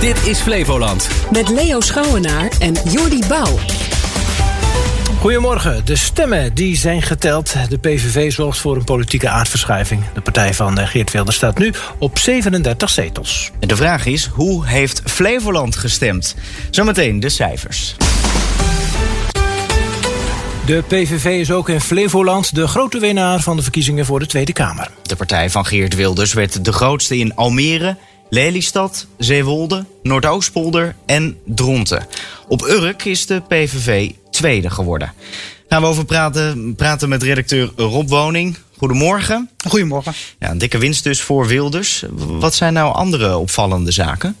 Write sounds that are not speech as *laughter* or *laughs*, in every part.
Dit is Flevoland. Met Leo Schouwenaar en Jordi Bouw. Goedemorgen. De stemmen die zijn geteld. De PVV zorgt voor een politieke aardverschuiving. De partij van eh, Geert Wilders staat nu op 37 zetels. De vraag is, hoe heeft Flevoland gestemd? Zometeen de cijfers. De PVV is ook in Flevoland de grote winnaar van de verkiezingen voor de Tweede Kamer. De partij van Geert Wilders werd de grootste in Almere, Lelystad, Zeewolde, Noordoostpolder en Dronten. Op Urk is de PVV tweede geworden. Gaan we over praten, praten met redacteur Rob Woning. Goedemorgen. Goedemorgen. Ja, een dikke winst dus voor Wilders. Wat zijn nou andere opvallende zaken?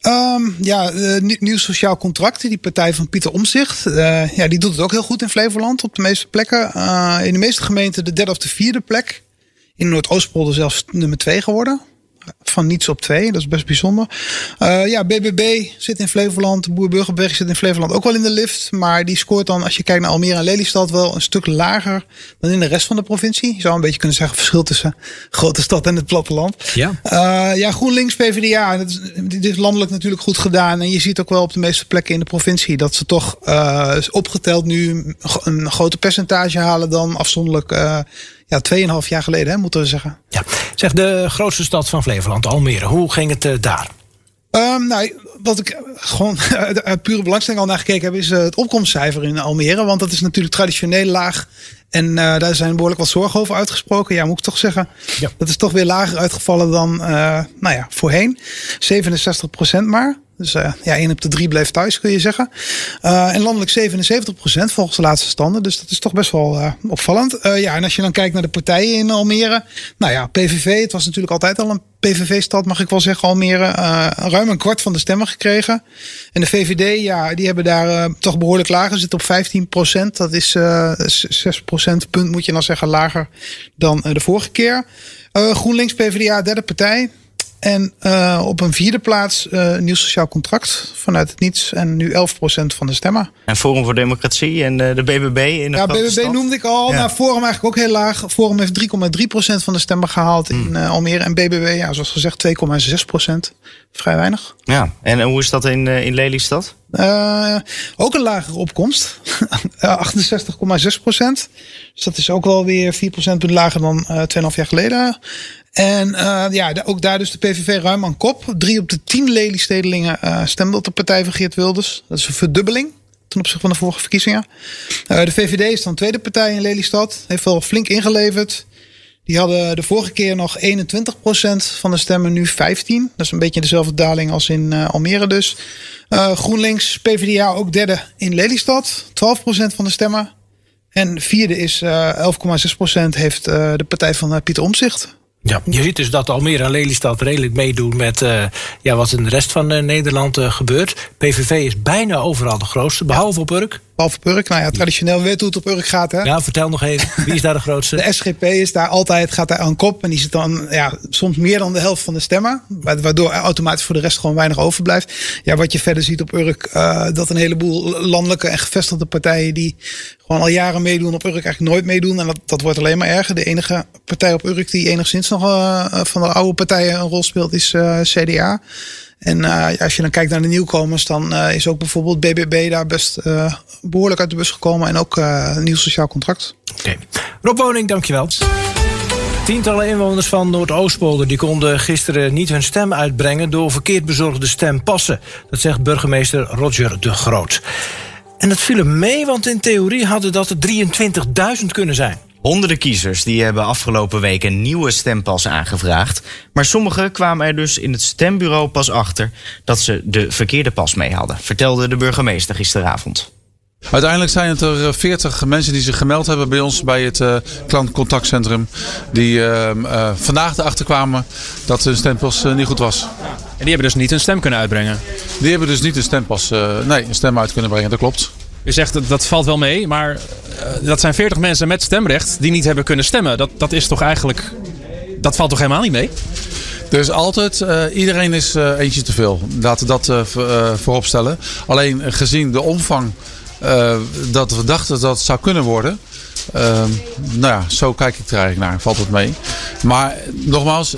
Um, ja, uh, nieuw sociaal contract. Die partij van Pieter Omzicht. Uh, ja, die doet het ook heel goed in Flevoland op de meeste plekken. Uh, in de meeste gemeenten de derde of de vierde plek. In Noordoostpolder zelfs nummer twee geworden van niets op twee. Dat is best bijzonder. Uh, ja, BBB zit in Flevoland. Boer-Burgerberg zit in Flevoland ook wel in de lift. Maar die scoort dan, als je kijkt naar Almere en Lelystad, wel een stuk lager dan in de rest van de provincie. Je zou een beetje kunnen zeggen verschil tussen grote stad en het platteland. Ja, uh, ja GroenLinks, PvdA. Dat is, dit is landelijk natuurlijk goed gedaan. En je ziet ook wel op de meeste plekken in de provincie dat ze toch uh, opgeteld nu een groter percentage halen dan afzonderlijk ja, 2,5 jaar geleden, hè, moeten we zeggen. Ja. Zeg, de grootste stad van Flevoland, Almere. Hoe ging het uh, daar? Um, nou, wat ik gewoon *laughs* uit pure belangstelling al naar gekeken heb, is uh, het opkomstcijfer in Almere. Want dat is natuurlijk traditioneel laag. En uh, daar zijn behoorlijk wat zorgen over uitgesproken. Ja, moet ik toch zeggen. Ja. Dat is toch weer lager uitgevallen dan, nou ja, voorheen. 67 procent maar. Dus uh, ja, één op de drie bleef thuis, kun je zeggen. Uh, en landelijk 77 procent volgens de laatste standen. Dus dat is toch best wel uh, opvallend. ja, en als je dan kijkt naar de partijen in Almere. Nou ja, PVV, het was natuurlijk altijd al een PVV-stad, mag ik wel zeggen, Almere. ruim een kwart van de stemmen gekregen. En de VVD, ja, die hebben daar toch behoorlijk lager. Zit op 15 procent. Dat is 6 procentpunt, moet je dan zeggen, lager dan de vorige keer. GroenLinks, PvdA, derde partij. En uh, op een vierde plaats uh, nieuw sociaal contract vanuit het niets. En nu 11% van de stemmen. En Forum voor Democratie en de, de BBB in de Ja, BBB stad? noemde ik al. Ja. Nou, Forum eigenlijk ook heel laag. Forum heeft 3,3% van de stemmen gehaald in uh, Almere. En BBB, ja, zoals gezegd, 2,6%. Vrij weinig. Ja, en hoe is dat in, in Lelystad? Ook een lagere opkomst. *laughs* 68,6 procent. Dus dat is ook wel weer 4 procentpunt lager dan uh, 2,5 jaar geleden. En uh, ja, ook daar dus de PVV ruim aan kop. Drie op de tien Lelystedelingen uh, stemden op de partij van Geert Wilders. Dat is een verdubbeling ten opzichte van de vorige verkiezingen. Uh, de VVD is dan tweede partij in Lelystad. Heeft wel flink ingeleverd. Die hadden de vorige keer nog 21% van de stemmen, nu 15. Dat is een beetje dezelfde daling als in Almere dus. GroenLinks, PvdA ook derde in Lelystad. 12% van de stemmen. En vierde is uh, 11,6% heeft de partij van Pieter Omzicht. Ja, je ziet dus dat Almere en Lelystad redelijk meedoen met uh, ja, wat in de rest van uh, Nederland uh, gebeurt. PVV is bijna overal de grootste, behalve op Urk. Behalve op Urk. Nou ja, traditioneel weet hoe het op Urk gaat. Hè? Ja, vertel nog even. Wie is daar de grootste? *laughs* De SGP is daar altijd, gaat daar aan kop. En die zit dan ja, soms meer dan de helft van de stemmen. Waardoor automatisch voor de rest gewoon weinig overblijft. Ja, wat je verder ziet op Urk, uh, dat een heleboel landelijke en gevestigde partijen die gewoon al jaren meedoen op Urk eigenlijk nooit meedoen. En dat, dat wordt alleen maar erger. De enige partij op Urk die enigszins nog uh, van de oude partijen een rol speelt is uh, CDA. En uh, als je dan kijkt naar de nieuwkomers, dan uh, is ook bijvoorbeeld BBB daar best uh, behoorlijk uit de bus gekomen. En ook een nieuw sociaal contract. Oké. Rob Woning, dankjewel. Tientallen inwoners van Noordoostpolder die konden gisteren niet hun stem uitbrengen door verkeerd bezorgde stempassen. Dat zegt burgemeester Roger de Groot. En dat viel hem mee, want in theorie hadden dat er 23.000 kunnen zijn. Honderden kiezers die hebben afgelopen week een nieuwe stempas aangevraagd. Maar sommigen kwamen er dus in het stembureau pas achter dat ze de verkeerde pas mee hadden, vertelde de burgemeester gisteravond. Uiteindelijk zijn het er 40 mensen die zich gemeld hebben bij ons bij het uh, klantcontactcentrum. Die uh, uh, vandaag erachter kwamen dat hun stempas niet goed was. En die hebben dus niet hun stem kunnen uitbrengen? Die hebben dus niet hun stempas, nee, een stem uit kunnen brengen, dat klopt. U zegt dat, dat valt wel mee, maar dat zijn 40 mensen met stemrecht die niet hebben kunnen stemmen. Dat, dat is toch eigenlijk. Dat valt toch helemaal niet mee? Dus altijd, uh, iedereen is uh, eentje te veel. Laten we dat voorop stellen. Alleen gezien de omvang dat we dachten dat het zou kunnen worden. Nou ja, zo kijk ik er eigenlijk naar. Valt het mee. Maar nogmaals,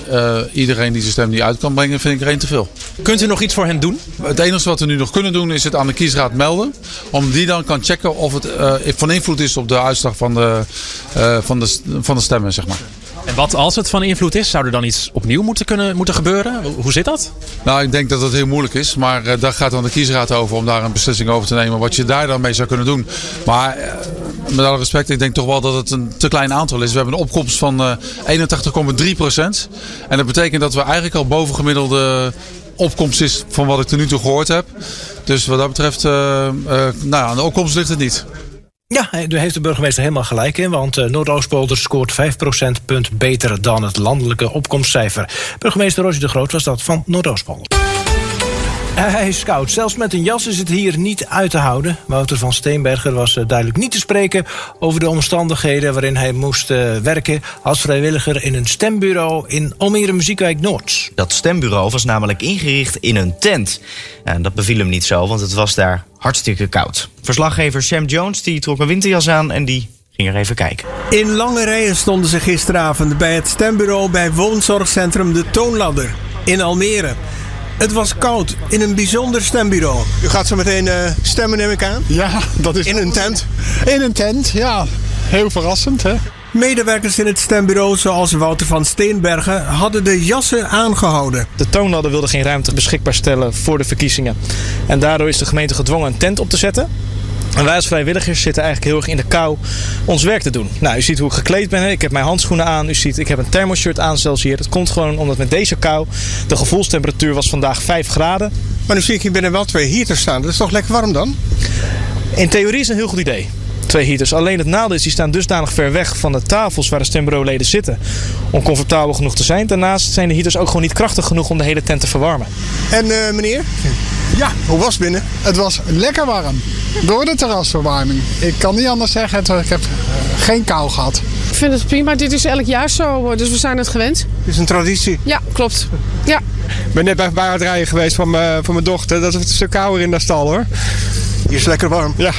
iedereen die zijn stem niet uit kan brengen, vind ik er één te veel. Kunt u nog iets voor hen doen? Het enige wat we nu nog kunnen doen is het aan de kiesraad melden. Om die dan kan checken of het uh, van invloed is op de uitslag van de, uh, van de, van de stemmen, zeg maar. En wat als het van invloed is? Zou er dan iets opnieuw moeten, kunnen, moeten gebeuren? Hoe zit dat? Nou, ik denk dat dat heel moeilijk is. Maar uh, daar gaat dan de kiesraad over om daar een beslissing over te nemen. Wat je daar dan mee zou kunnen doen. Maar met alle respect, ik denk toch wel dat het een te klein aantal is. We hebben een opkomst van 81,3 procent. En dat betekent dat we eigenlijk al bovengemiddelde opkomst is van wat ik er nu toe gehoord heb. Dus wat dat betreft, nou, aan de opkomst ligt het niet. Ja, daar heeft de burgemeester helemaal gelijk in. Want uh, Noordoostpolder scoort 5 procentpunt beter dan het landelijke opkomstcijfer. Burgemeester Roger de Groot was dat van Noordoostpolder. Hij is koud. Zelfs met een jas is het hier niet uit te houden. Wouter van Steenberger was eh, duidelijk niet te spreken over de omstandigheden waarin hij moest uh, werken als vrijwilliger in een stembureau in Almere Muziekwijk Noord. Dat stembureau was namelijk ingericht in een tent. En dat beviel hem niet zo, want het was daar hartstikke koud. Verslaggever Sam Jones die trok een winterjas aan en die ging er even kijken. In lange rijen stonden ze gisteravond bij het stembureau bij woonzorgcentrum De Toonladder in Almere. Het was koud in een bijzonder stembureau. U gaat zo meteen uh, stemmen, neem ik aan? Ja, dat is. In een tent? In een tent, ja. Heel verrassend, hè? Medewerkers in het stembureau, zoals Wouter van Steenbergen, hadden de jassen aangehouden. De toonladder wilde geen ruimte beschikbaar stellen voor de verkiezingen. En daardoor is de gemeente gedwongen een tent op te zetten. En wij als vrijwilligers zitten eigenlijk heel erg in de kou ons werk te doen. Nou, u ziet hoe ik gekleed ben. Ik heb mijn handschoenen aan. U ziet, ik heb een thermoshirt aan zelfs hier. Dat komt gewoon omdat met deze kou de gevoelstemperatuur was vandaag 5 graden. Maar nu zie ik hier binnen wel twee heaters staan. Dat is toch lekker warm dan? In theorie is het een heel goed idee twee heaters. Alleen het nadeel is, die staan dusdanig ver weg van de tafels waar de stembureauleden zitten. Om comfortabel genoeg te zijn. Daarnaast zijn de heaters ook gewoon niet krachtig genoeg om de hele tent te verwarmen. En uh, meneer? Ja. Hoe was het binnen? Het was lekker warm. Door de terrasverwarming. Ik kan niet anders zeggen, ik heb geen kou gehad. Ik vind het prima. Dit is elk jaar zo, dus we zijn het gewend. Het is een traditie? Ja, klopt. Ja. Ik ben net bij het rijden geweest van, mijn, van mijn dochter. Dat is een stuk kouder in de stal hoor. Hier is lekker warm. Ja.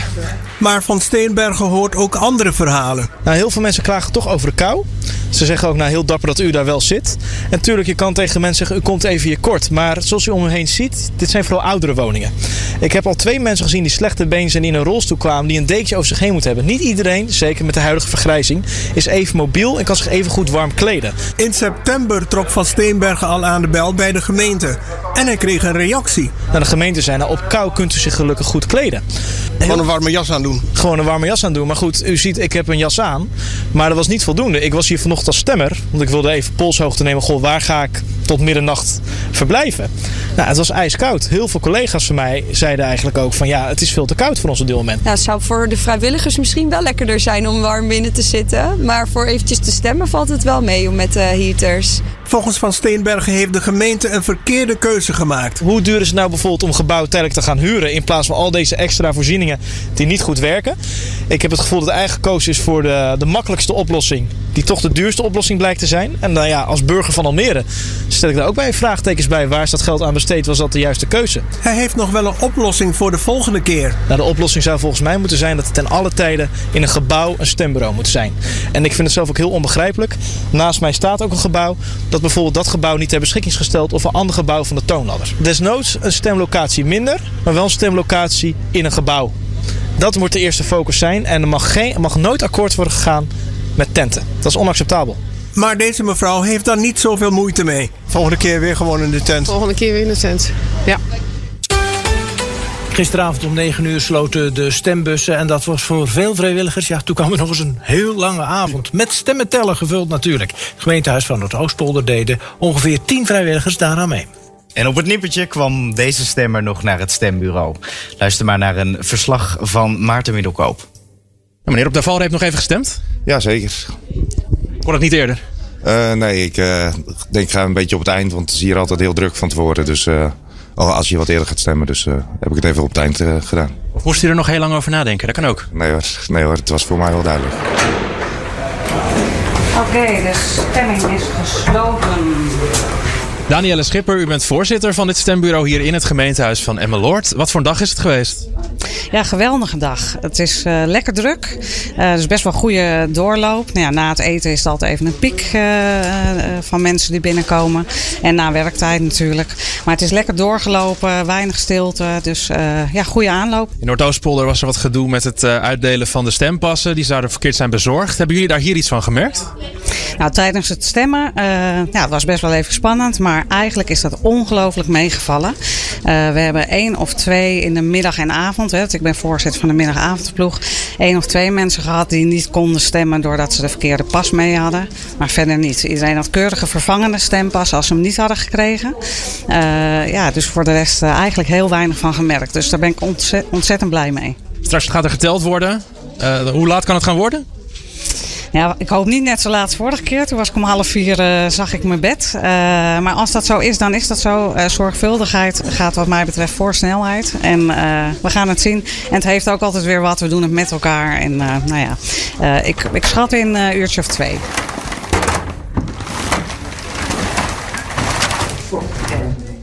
Maar Van Steenbergen hoort ook andere verhalen. Nou, heel veel mensen klagen toch over de kou. Ze zeggen ook nou heel dapper dat u daar wel zit. En natuurlijk, je kan tegen mensen zeggen, u komt even hier kort. Maar zoals u om u heen ziet, dit zijn vooral oudere woningen. Ik heb al twee mensen gezien die slechte been zijn die in een rolstoel kwamen, die een dekentje over zich heen moeten hebben. Niet iedereen, zeker met de huidige vergrijzing, is even mobiel en kan zich even goed warm kleden. In september trok Van Steenbergen al aan de bel bij de gemeente. En hij kreeg een reactie. Nou, de gemeente zei, nou op kou kunt u zich gelukkig goed kleden. Gewoon een warme jas aan doen. Gewoon een warme jas aan doen. Maar goed, u ziet, ik heb een jas aan. Maar dat was niet voldoende. Ik was hier vanochtend als stemmer. Want ik wilde even polshoogte nemen. Goh, waar ga ik tot middernacht verblijven? Nou, het was ijskoud. Heel veel collega's van mij zeiden eigenlijk ook van ja, het is veel te koud voor ons op dit moment. Ja, het zou voor de vrijwilligers misschien wel lekkerder zijn om warm binnen te zitten. Maar voor eventjes te stemmen valt het wel mee om met de heaters. Volgens Van Steenbergen heeft de gemeente een verkeerde keuze gemaakt. Hoe duur is het nou bijvoorbeeld om gebouw tijdelijk te gaan huren in plaats van al deze extra voorzieningen die niet goed werken? Ik heb het gevoel dat het eigen gekozen is voor de, de makkelijkste oplossing, die toch de duurste oplossing blijkt te zijn. En nou ja, als burger van Almere stel ik daar ook bij vraagtekens bij. Waar is dat geld aan besteed? Was dat de juiste keuze? Hij heeft nog wel een oplossing voor de volgende keer. Nou, de oplossing zou volgens mij moeten zijn dat het ten alle tijden in een gebouw een stembureau moet zijn. En ik vind het zelf ook heel onbegrijpelijk. Naast mij staat ook een gebouw dat bijvoorbeeld dat gebouw niet ter beschikking is gesteld of een ander gebouw van de toonladder. Desnoods een stemlocatie minder, maar wel een stemlocatie in een gebouw. Dat moet de eerste focus zijn en er mag, geen, er mag nooit akkoord worden gegaan met tenten. Dat is onacceptabel. Maar deze mevrouw heeft daar niet zoveel moeite mee. Volgende keer weer gewoon in de tent. Volgende keer weer in de tent. Ja. Gisteravond om 9 uur sloten de stembussen. En dat was voor veel vrijwilligers. Ja, toen kwam er nog eens een heel lange avond. Met stemmentellen gevuld natuurlijk. Het gemeentehuis van Noordoostpolder deden ongeveer 10 vrijwilligers daaraan mee. En op het nippertje kwam deze stemmer nog naar het stembureau. Luister maar naar een verslag van Maarten Middelkoop. meneer Op de Valre heeft nog even gestemd? Ja, zeker. Kon het niet eerder? Uh, nee, ik uh, denk ik ga een beetje op het eind, want het is hier altijd heel druk van tevoren. Dus uh, als je wat eerder gaat stemmen, dus heb ik het even op het eind gedaan. Of moest u er nog heel lang over nadenken? Dat kan ook. Nee hoor, nee hoor het was voor mij wel duidelijk. Oké, okay, de stemming is gesloten. Danielle Schipper, u bent voorzitter van dit stembureau hier in het gemeentehuis van Emmeloord. Wat voor een dag is het geweest? Ja, geweldige dag. Het is uh, lekker druk. Uh, dus best wel goede doorloop. Nou ja, na het eten is het altijd even een piek uh, van mensen die binnenkomen. En na werktijd natuurlijk. Maar het is lekker doorgelopen, weinig stilte. Dus ja, goede aanloop. In Noordoostpolder was er wat gedoe met het uitdelen van de stempassen. Die zouden verkeerd zijn bezorgd. Hebben jullie daar hier iets van gemerkt? Nou, tijdens het stemmen, ja, het was best wel even spannend. Maar eigenlijk is dat ongelooflijk meegevallen. we hebben één of twee in de middag en avond. Hè, ik ben voorzitter van de middagavondploeg. Eén of twee mensen gehad die niet konden stemmen doordat ze de verkeerde pas mee hadden. Maar verder niet. Iedereen had keurige vervangende stempas als ze hem niet hadden gekregen. Uh, ja, dus voor de rest uh, eigenlijk heel weinig van gemerkt. Dus daar ben ik ontzet, ontzettend blij mee. Straks gaat er geteld worden. Hoe laat kan het gaan worden? Ja, ik hoop niet net zo laat als vorige keer. Toen was ik om half vier, uh, zag ik mijn bed. Uh, maar als dat zo is, dan is dat zo. Uh, zorgvuldigheid gaat wat mij betreft voor snelheid. En we gaan het zien. En het heeft ook altijd weer wat. We doen het met elkaar. En nou ja, ik, ik schat in een uurtje of twee.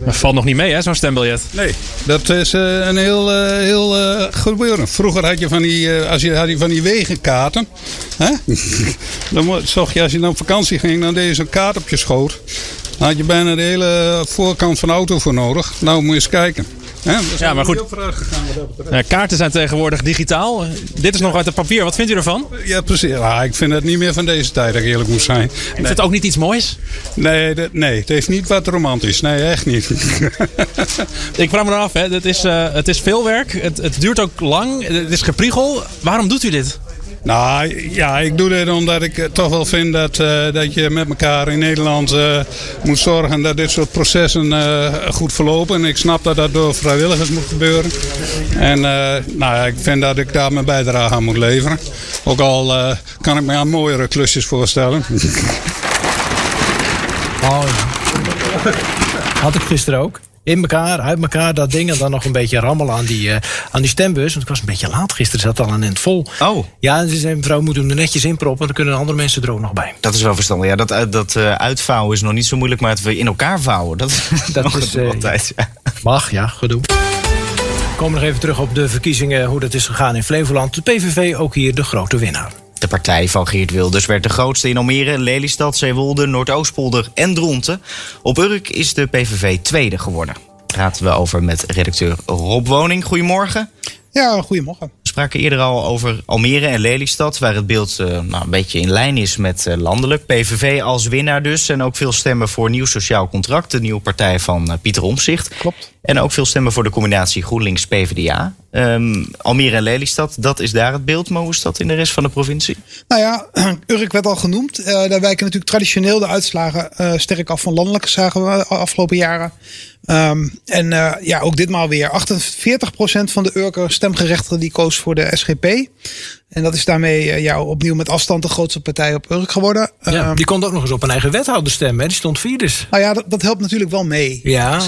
Dat valt nog niet mee, hè, zo'n stembiljet? Nee, dat is uh, een heel, uh, heel uh, gebeuren. Vroeger had je van die, als je, had je van die wegenkaarten. Hè? *laughs* dan zocht je, als je dan op vakantie ging, dan deed je zo'n kaart op je schoot. Dan had je bijna de hele voorkant van de auto voor nodig. Nou, moet je eens kijken. Ja, ja, maar goed. Ja, kaarten zijn tegenwoordig digitaal. Dit is nog uit het papier. Wat vindt u ervan? Ja, precies. Ja, ik vind het niet meer van deze tijd, dat ik eerlijk moet zijn. Nee. Is het ook niet iets moois? Nee, dat, nee, het heeft niet wat romantisch. Nee, echt niet. *laughs* ik vraag me af, hè. Het, is, uh, het is veel werk. Het, het duurt ook lang. Het is gepriegel. Waarom doet u dit? Nou ja, ik doe dit omdat ik toch wel vind dat, uh, dat je met elkaar in Nederland uh, moet zorgen dat dit soort processen goed verlopen. En ik snap dat dat door vrijwilligers moet gebeuren. En nou ik vind dat ik daar mijn bijdrage aan moet leveren. Ook al kan ik me aan mooiere klusjes voorstellen. *laughs* Oh ja. Had ik gisteren ook in elkaar, uit elkaar, dat ding. En dan nog een beetje rammelen aan die, uh, aan die stembus. Want ik was een beetje laat gisteren, zat al aan het vol. Oh. Ja, ze zei, mevrouw moet hem er netjes inproppen. Dan kunnen andere mensen er ook nog bij. Dat is wel verstandig. Ja, dat, dat uh, uitvouwen is nog niet zo moeilijk, maar het weer in elkaar vouwen. Dat, *laughs* dat is uh, altijd. Ja. Mag, ja, gedoe. We komen nog even terug op de verkiezingen, hoe dat is gegaan in Flevoland. De PVV ook hier de grote winnaar. De partij van Geert Wilders werd de grootste in Almere, Lelystad, Zeewolde, Noordoostpolder en Dronten. Op Urk is de PVV tweede geworden praten we over met redacteur Rob Woning. Goedemorgen. Ja, goedemorgen. We spraken eerder al over Almere en Lelystad, waar het beeld uh, nou, een beetje in lijn is met uh, landelijk. PVV als winnaar dus. En ook veel stemmen voor Nieuw Sociaal Contract, de nieuwe partij van uh, Pieter Omzicht. Klopt. En ook veel stemmen voor de combinatie GroenLinks-PVDA. Um, Almere en Lelystad, dat is daar het beeld. Maar hoe is dat in de rest van de provincie? Nou ja, *clears throat* Urk werd al genoemd. daar wijken natuurlijk traditioneel de uitslagen sterk af van landelijke zagen we afgelopen jaren. Um, en uh, ja, ook ditmaal weer. 48% van de Urker stemgerechtigden die koos voor de SGP. En dat is daarmee uh, ja, opnieuw met afstand de grootste partij op Urk geworden. Ja, um, die kon ook nog eens op een eigen wethouder stemmen. Hè? Die stond vier dus. Nou ja, dat, dat helpt natuurlijk wel mee. Ja.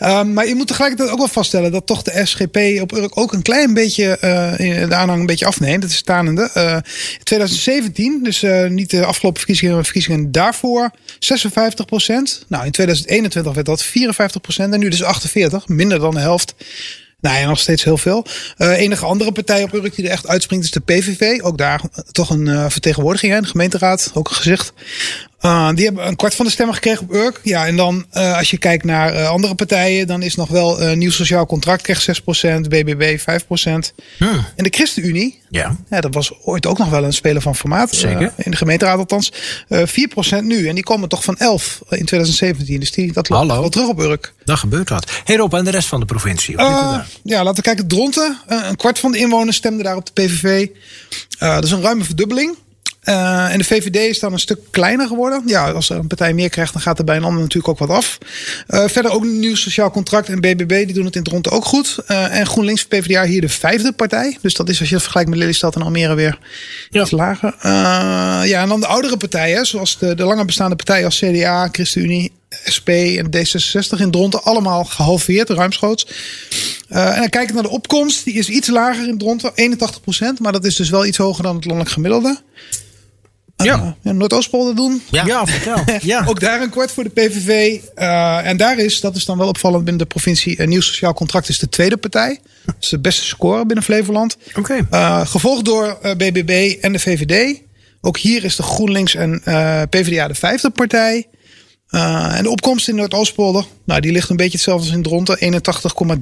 Um, *laughs* maar je moet tegelijkertijd ook wel vaststellen dat toch de SGP op Urk ook een klein beetje uh, de aanhang een beetje afneemt. Dat is stanende. Uh, in 2017, dus uh, niet de afgelopen verkiezingen, maar verkiezingen daarvoor, 56 procent. Nou, in 2021 werd dat 54 procent en nu dus 48, minder dan de helft. Nou ja, nog steeds heel veel. Uh, enige andere partij op Urk die er echt uitspringt is de PVV. Ook daar toch een vertegenwoordiging in de gemeenteraad, ook een gezicht. Uh, die hebben een kwart van de stemmen gekregen op Urk. Ja, en dan uh, als je kijkt naar uh, andere partijen, dan is nog wel Nieuw Sociaal Contract krijgt 6%, BBB 5%. Hmm. En de ChristenUnie, ja. ja, dat was ooit ook nog wel een speler van formaat. Zeker. in de gemeenteraad althans. 4% nu. En die komen toch van 11 in 2017. Dus die, dat loopt wel terug op Urk. Dat gebeurt wat. Hey Rob, en de rest van de provincie? ja, laten we kijken. Dronten, een kwart van de inwoners stemde daar op de PVV. dat is een ruime verdubbeling. Uh, en de VVD is dan een stuk kleiner geworden. Ja, als er een partij meer krijgt, dan gaat er bij een ander natuurlijk ook wat af. Uh, verder ook nieuw sociaal contract en BBB, die doen het in rond ook goed. Uh, en GroenLinks PvdA hier de vijfde partij. Dus dat is als je het vergelijkt met Lelystad en Almere weer ja. iets lager. ja, en dan de oudere partijen, zoals de, de langer bestaande partijen als CDA, ChristenUnie, SP en D66 in Dronten. Allemaal gehalveerd, ruimschoots. Uh, en dan kijken naar de opkomst. Die is iets lager in Dronten, 81%. Maar dat is dus wel iets hoger dan het landelijk gemiddelde. Ja. Noordoostpolder doen. Ja, ja vertel. Ja. *laughs* Ook daar een kwart voor de PVV. Uh, en daar is, dat is dan wel opvallend binnen de provincie, een nieuw sociaal contract is de tweede partij. Dat is de beste score binnen Flevoland. Oké. Okay. Uh, gevolgd door uh, BBB en de VVD. Ook hier is de GroenLinks en PvdA de vijfde partij. Uh, en de opkomst in Noordoostpolder, nou, die ligt een beetje hetzelfde als in Dronten,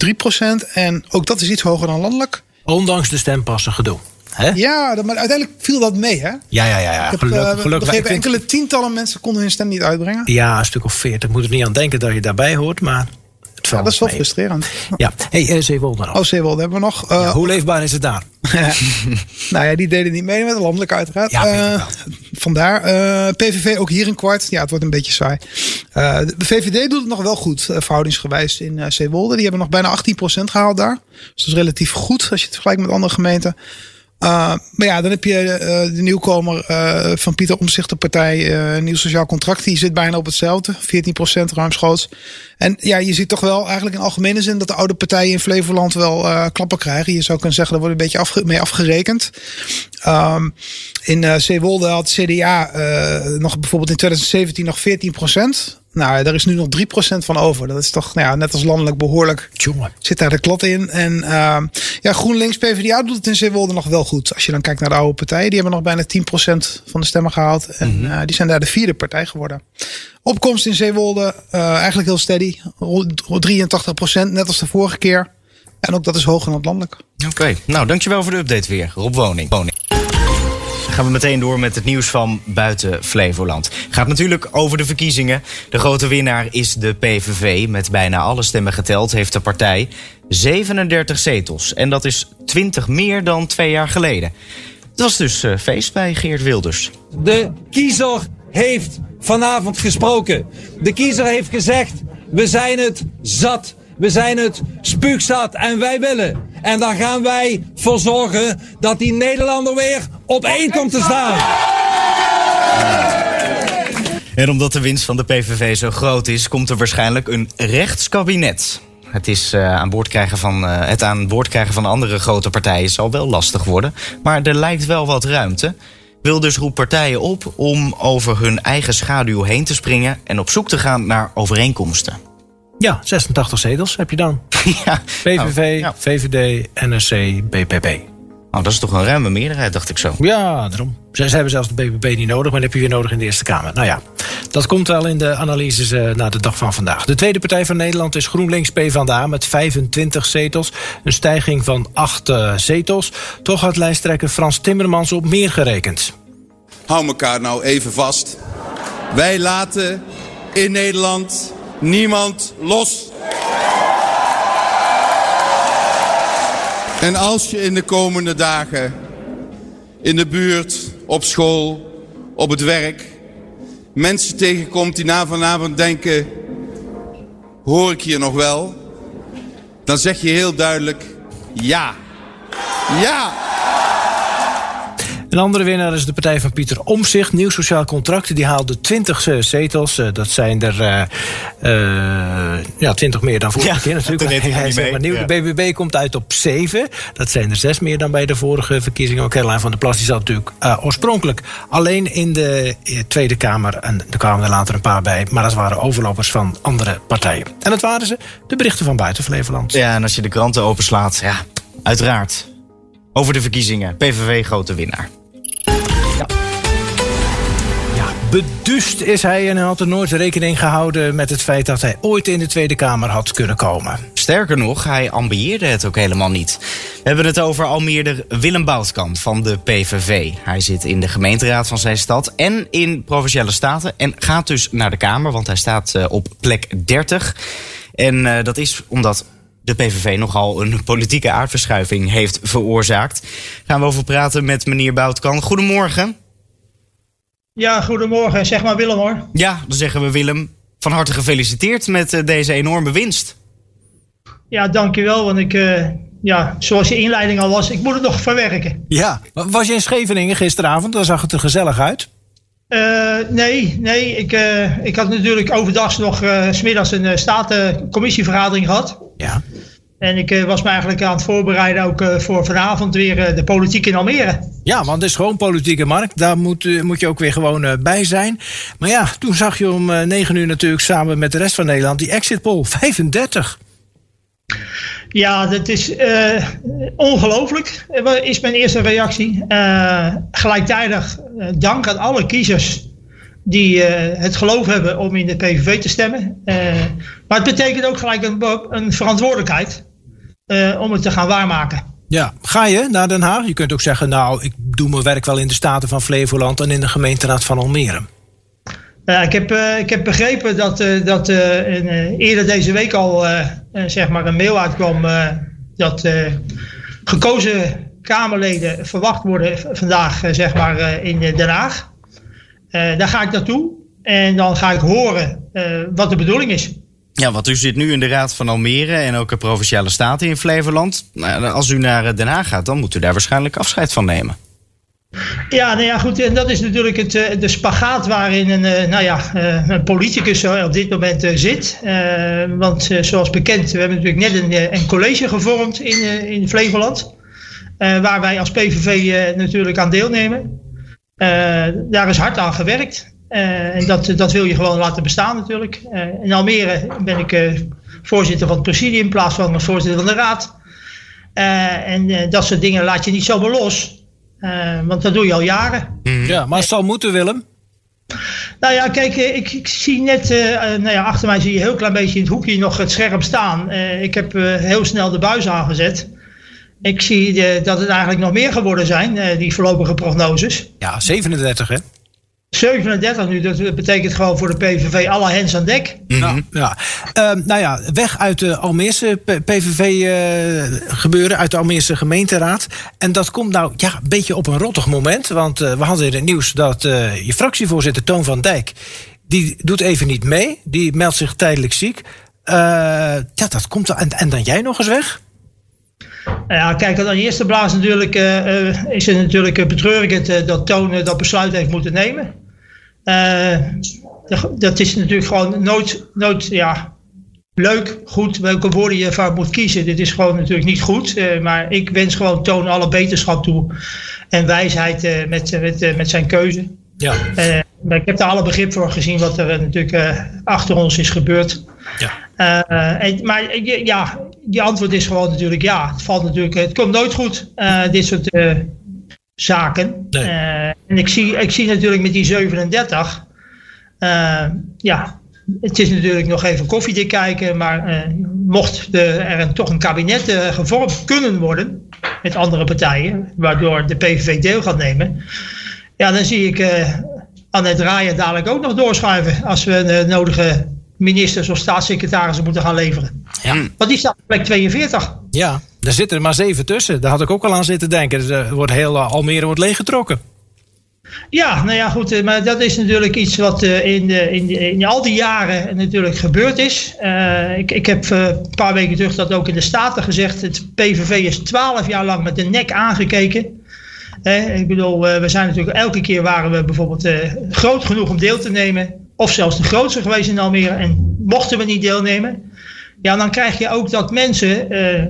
81,3 procent. En ook dat is iets hoger dan landelijk. Ondanks de stempassen gedoe. Hè? Ja, maar uiteindelijk viel dat mee, hè? Ja, ja, ja. ja. Gelukkig, uh, gelukkig. Vind... enkele tientallen mensen konden hun stem niet uitbrengen. Ja, een stuk of veertig. Moet er niet aan denken dat je daarbij hoort, maar... Het ja, dat is wel mee. frustrerend. Ja, hey, uh, Zeewolde nog. Oh, Zeewolde hebben we nog. Uh, ja, hoe leefbaar is het daar? *laughs* nou ja, die deden niet mee met de landelijk uiteraard. Ja, uh, vandaar. Uh, PVV ook hier een kwart. Ja, het wordt een beetje saai. Uh, de VVD doet het nog wel goed, verhoudingsgewijs in uh, Zeewolde. Die hebben nog bijna 18% gehaald daar. Dus dat is relatief goed als je het vergelijkt met andere gemeenten. Uh, maar ja, dan heb je uh, de nieuwkomer uh, van Pieter Omzicht, de partij Nieuw Sociaal Contract. Die zit bijna op hetzelfde, 14% ruimschoots. En ja, je ziet toch wel eigenlijk in algemene zin dat de oude partijen in Flevoland wel klappen krijgen. Je zou kunnen zeggen, daar wordt een beetje afge mee afgerekend. Um, in Zeewolde had CDA nog bijvoorbeeld in 2017 nog 14%. Nou, daar is nu nog 3% van over. Dat is toch, nou ja, net als landelijk behoorlijk. Tjonge. Zit daar de klad in. En uh, ja, GroenLinks PvdA doet het in Zeewolde nog wel goed. Als je dan kijkt naar de oude partijen. Die hebben nog bijna 10% van de stemmen gehaald. En mm -hmm. uh, die zijn daar de vierde partij geworden. Opkomst in Zeewolde uh, eigenlijk heel steady. Rond 83%, net als de vorige keer. En ook dat is hoger dan landelijk. Oké, okay. nou dankjewel voor de update weer. Rob Woning. Woning gaan we meteen door met het nieuws van buiten Flevoland. Gaat natuurlijk over de verkiezingen. De grote winnaar is de PVV. Met bijna alle stemmen geteld heeft de partij 37 zetels. En dat is 20 meer dan twee jaar geleden. Het was dus uh, feest bij Geert Wilders. De kiezer heeft vanavond gesproken. De kiezer heeft gezegd: we zijn het zat. We zijn het spuugzat en wij willen. En daar gaan wij voor zorgen dat die Nederlander weer op één komt te staan. En omdat de winst van de PVV zo groot is, komt er waarschijnlijk een rechtskabinet. Het, is, uh, aan boord krijgen van, uh, het aan boord krijgen van andere grote partijen zal wel lastig worden. Maar er lijkt wel wat ruimte. Wilders roept partijen op om over hun eigen schaduw heen te springen en op zoek te gaan naar overeenkomsten. Ja, 86 zetels heb je dan. *laughs* ja. PVV, oh, ja. VVD, NSC, BPP. Oh, dat is toch een ruime meerderheid, dacht ik zo. Ja, daarom. Ze, ze hebben zelfs de BBB niet nodig, maar dat heb je weer nodig in de Eerste Kamer. Nou ja, dat komt wel in de analyses uh, na de dag van vandaag. De tweede partij van Nederland is GroenLinks PvdA met 25 zetels. Een stijging van 8 uh, zetels. Toch had lijsttrekker Frans Timmermans op meer gerekend. Hou elkaar nou even vast. Wij laten in Nederland niemand los. En als je in de komende dagen in de buurt, op school, op het werk mensen tegenkomt die na vanavond denken, hoor ik hier nog wel? Dan zeg je heel duidelijk ja. Ja. Een andere winnaar is de partij van Pieter Omzicht. Nieuw Sociaal Contract. Die haalde 20 zetels. Uh, dat zijn er uh, ja, 20 meer dan vorige Ja, keer natuurlijk. hij Hij maar nieuw. Ja. De BBB komt uit op 7. Dat zijn er 6 meer dan bij de vorige verkiezingen. Ook Caroline van der Plas die zat natuurlijk oorspronkelijk alleen in de Tweede Kamer. En er kwamen er later een paar bij. Maar dat waren overlopers van andere partijen. En dat waren ze, de berichten van buiten Flevoland. Ja, en als je de kranten openslaat, ja, uiteraard. Over de verkiezingen. PVV grote winnaar. Beduust is hij en hij had er nooit rekening gehouden met het feit dat hij ooit in de Tweede Kamer had kunnen komen. Sterker nog, hij ambieerde het ook helemaal niet. We hebben het over Almeerder Willem Boutkamp van de PVV. Hij zit in de gemeenteraad van zijn stad en in Provinciale Staten. En gaat dus naar de Kamer, want hij staat uh, op plek 30. En uh, dat is omdat de PVV nogal een politieke aardverschuiving heeft veroorzaakt. Gaan we over praten met meneer Boutkamp. Goedemorgen. Ja, goedemorgen. Zeg maar Willem hoor. Ja, dan zeggen we Willem. Van harte gefeliciteerd met uh, deze enorme winst. Ja, dankjewel. Want ik, uh, ja, zoals je inleiding al was, ik moet het nog verwerken. Ja, was je in Scheveningen gisteravond? Dan zag het er gezellig uit. Uh, nee, nee. Ik, ik had natuurlijk overdag nog s smiddags een statencommisievergadering gehad. Ja. En ik eh, was me eigenlijk aan het voorbereiden ook eh, voor vanavond weer eh, de politiek in Almere. Ja, want het is gewoon politieke markt. Daar moet, eh, moet je ook weer gewoon eh, bij zijn. Maar ja, toen zag je om eh, 9 uur natuurlijk samen met de rest van Nederland die exit poll. 35. Ja, dat is eh, ongelooflijk, is mijn eerste reactie. Eh, gelijktijdig eh, dank aan alle kiezers die het geloof hebben om in de PVV te stemmen. Maar het betekent ook gelijk een, een verantwoordelijkheid om het te gaan waarmaken. Ja, ga je naar Den Haag? Je kunt ook zeggen, nou, ik doe mijn werk wel in de Staten van Flevoland en in de gemeenteraad van Almere. Ik, heb, ik heb begrepen dat, dat in, eerder deze week al zeg maar een mail uitkwam eh, dat eh, gekozen Kamerleden verwacht worden vandaag eh, zeg maar, eh, in eh, Den Haag. Eh, daar ga ik naartoe en dan ga ik horen eh, wat de bedoeling is. Ja, want u zit nu in de Raad van Almere en ook de Provinciale Staten in Flevoland. Nou, als u naar eh, Den Haag gaat, dan moet u daar waarschijnlijk afscheid van nemen. Ja, nou ja, goed. En dat is natuurlijk het, eh, de spagaat waarin een, eh, nou ja, eh, een politicus op dit moment zit. Want zoals bekend, we hebben natuurlijk net een, een college gevormd in, in Flevoland. waar wij als PVV natuurlijk aan deelnemen. Daar is hard aan gewerkt. En dat, dat wil je gewoon laten bestaan natuurlijk. In Almere ben ik voorzitter van het presidium in plaats van voorzitter van de raad. En dat soort dingen laat je niet zomaar los. Eh, want dat doe je al jaren. Ja, maar het zal moeten, Willem. Nou ja, kijk, eh, ik, ik zie net, eh, eh, nou ja, achter mij zie je een heel klein beetje in het hoekje nog het scherm staan. Eh, ik heb eh, heel snel de buis aangezet. Ik zie dat het eigenlijk nog meer geworden zijn, eh, die voorlopige prognoses. Ja, 37 hè? 37 nu, dat betekent gewoon voor de PVV alle hens aan dek. Ja, ja. Ehm, nou ja, weg uit de Almeerse PVV-gebeuren, uit de Almeerse gemeenteraad. En dat komt nou ja, een beetje op een rottig moment. Want eh, we hadden in het nieuws dat eh, je fractievoorzitter Toon van Dijk... die doet even niet mee, die meldt zich tijdelijk ziek. Eh, ja, dat komt... En, en dan jij nog eens weg? Nou Ja, kijk, aan de eerste plaats natuurlijk, eh, eh, is het natuurlijk betreurend eh, dat Toon eh, dat besluit heeft moeten nemen. Eh, dat- is natuurlijk gewoon nooit, nooit ja, leuk, goed, welke woorden je ervan moet kiezen. Dit is gewoon natuurlijk niet goed. eh, maar ik wens gewoon Toon alle beterschap toe en wijsheid eh, met, met, met zijn keuze. Ja. Maar ik heb daar alle begrip voor gezien wat er natuurlijk achter ons is gebeurd. En, maar ja, die antwoord is gewoon natuurlijk ja. Het valt natuurlijk, het komt nooit goed, dit soort zaken. Eh, en ik zie, ik zie natuurlijk met die 37, eh, ja, het is natuurlijk nog even koffiedik kijken, maar eh, mocht de, er een, toch een kabinet eh, gevormd kunnen worden met andere partijen, waardoor de PVV deel gaat nemen, ja, dan zie ik eh Annette Raaien dadelijk ook nog doorschuiven als we de nodige ministers of staatssecretarissen moeten gaan leveren. Ja. Want die staat op plek 42. Ja, daar zitten er maar zeven tussen. Daar had ik ook al aan zitten denken. Dus, er wordt heel eh, Almere wordt leeggetrokken. Ja, nou ja, goed. eh, Maar dat is natuurlijk iets wat eh, in, in, in al die jaren natuurlijk gebeurd is. Eh, ik, ik heb eh, een paar weken terug dat ook in de Staten gezegd. Het PVV is twaalf jaar lang met de nek aangekeken. Eh, ik bedoel, eh, we zijn natuurlijk elke keer waren we bijvoorbeeld eh, groot genoeg om deel te nemen. Of zelfs de grootste geweest in Almere. En mochten we niet deelnemen. Ja, dan krijg je ook dat mensen eh,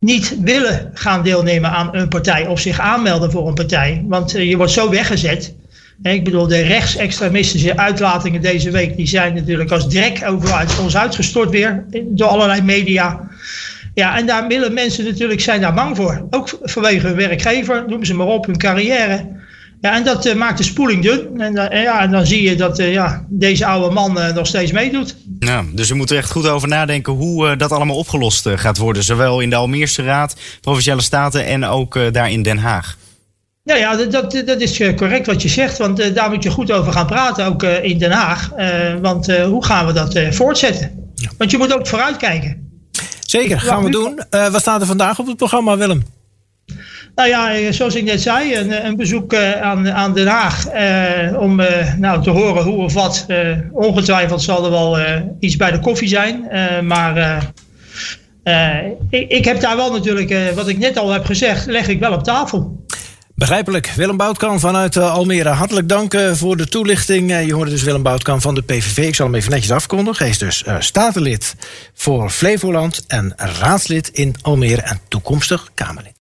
niet willen gaan deelnemen aan een partij. Of zich aanmelden voor een partij. Want eh, je wordt zo weggezet. Ik bedoel, de rechtsextremistische uitlatingen deze week. Die zijn natuurlijk als drek uit ons uitgestort weer. Door allerlei media. Ja, en daar willen mensen natuurlijk zijn daar bang voor. Ook vanwege hun werkgever, noem ze maar op, hun carrière. Ja, en dat eh, maakt de spoeling dun. En, dan- en ja, en dan zie je dat eh, ja, deze oude man eh, nog steeds meedoet. Ja, dus we moeten er echt goed over nadenken hoe eh, dat allemaal opgelost eh, gaat worden. Zowel in de Almeerse Raad, Provinciale Staten en ook eh, daar in Den Haag. Nou ja, dat, dat, dat is eh, correct wat je zegt. Want eh, daar moet je goed over gaan praten, ook eh, in Den Haag. Eh, want eh, hoe gaan we dat eh, voortzetten? Want je moet ook vooruitkijken. Zeker, gaan we doen. Eh, wat staat er vandaag op het programma, Willem? Nou ja, eh, zoals ik net zei, een, een bezoek eh, aan, aan Den Haag. eh, om eh, nou, te horen hoe of wat. Eh, ongetwijfeld zal er wel eh, iets bij de koffie zijn. eh, maar eh, eh, ik, ik heb daar wel natuurlijk, eh, wat ik net al heb gezegd, leg ik wel op tafel. Begrijpelijk. Willem Boutkan vanuit eh, Almere. Hartelijk dank eh, voor de toelichting. Eh, je hoorde dus Willem Boutkan van de PVV. Ik zal hem even netjes afkondigen. Hij is dus eh, statenlid voor Flevoland en raadslid in Almere en toekomstig Kamerlid.